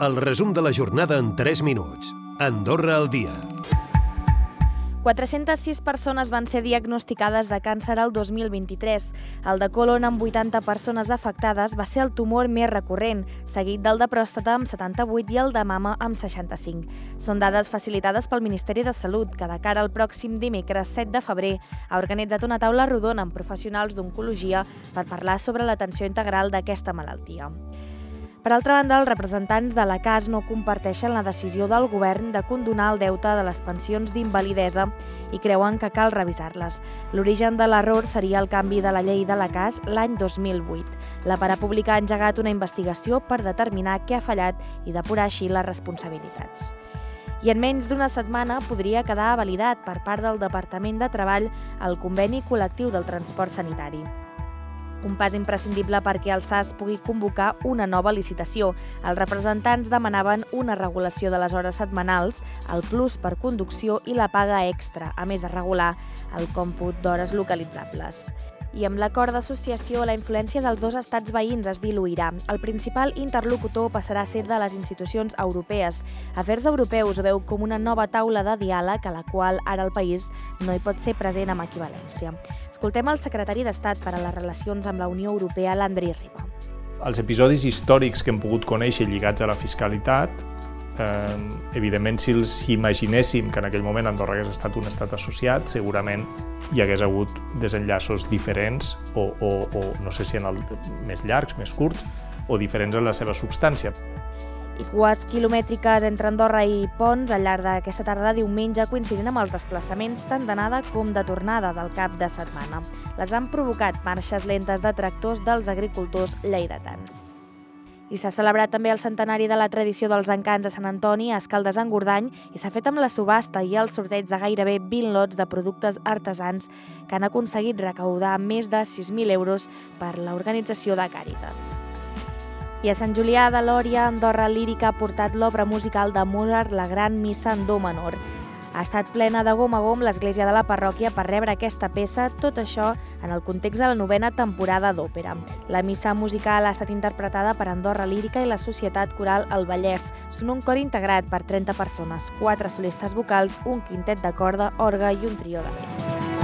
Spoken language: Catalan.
El resum de la jornada en 3 minuts. Andorra al dia. 406 persones van ser diagnosticades de càncer el 2023. El de colon amb 80 persones afectades va ser el tumor més recurrent, seguit del de pròstata amb 78 i el de mama amb 65. Són dades facilitades pel Ministeri de Salut, que de cara al pròxim dimecres 7 de febrer ha organitzat una taula rodona amb professionals d'oncologia per parlar sobre l'atenció integral d'aquesta malaltia. Per altra banda, els representants de la CAS no comparteixen la decisió del govern de condonar el deute de les pensions d'invalidesa i creuen que cal revisar-les. L'origen de l'error seria el canvi de la llei de la CAS l'any 2008. La Parapública ha engegat una investigació per determinar què ha fallat i depurar així les responsabilitats i en menys d'una setmana podria quedar validat per part del Departament de Treball el conveni col·lectiu del transport sanitari un pas imprescindible perquè el SAS pugui convocar una nova licitació. Els representants demanaven una regulació de les hores setmanals, el plus per conducció i la paga extra, a més de regular el còmput d'hores localitzables i amb l'acord d'associació la influència dels dos estats veïns es diluirà. El principal interlocutor passarà a ser de les institucions europees. Afers Europeus veu com una nova taula de diàleg a la qual ara el país no hi pot ser present amb equivalència. Escoltem el secretari d'Estat per a les relacions amb la Unió Europea, l'Andri Riba. Els episodis històrics que hem pogut conèixer lligats a la fiscalitat Eh, evidentment, si els imaginéssim que en aquell moment Andorra hagués estat un estat associat, segurament hi hagués hagut desenllaços diferents o, o, o no sé si en el, més llargs, més curts, o diferents en la seva substància. I cues quilomètriques entre Andorra i Pons al llarg d'aquesta tarda de diumenge coincidint amb els desplaçaments tant d'anada com de tornada del cap de setmana. Les han provocat marxes lentes de tractors dels agricultors lleidatans. I s'ha celebrat també el centenari de la tradició dels encants a Sant Antoni a Escaldes en Gordany i s'ha fet amb la subhasta i el sorteig de gairebé 20 lots de productes artesans que han aconseguit recaudar més de 6.000 euros per l'organització de Càritas. I a Sant Julià de Lòria, Andorra Lírica ha portat l'obra musical de Mozart, la gran missa en do menor. Ha estat plena de gom a gom l'església de la parròquia per rebre aquesta peça, tot això en el context de la novena temporada d'òpera. La missa musical ha estat interpretada per Andorra Lírica i la Societat Coral El Vallès. Són un cor integrat per 30 persones, quatre solistes vocals, un quintet de corda, orga i un trio de vents.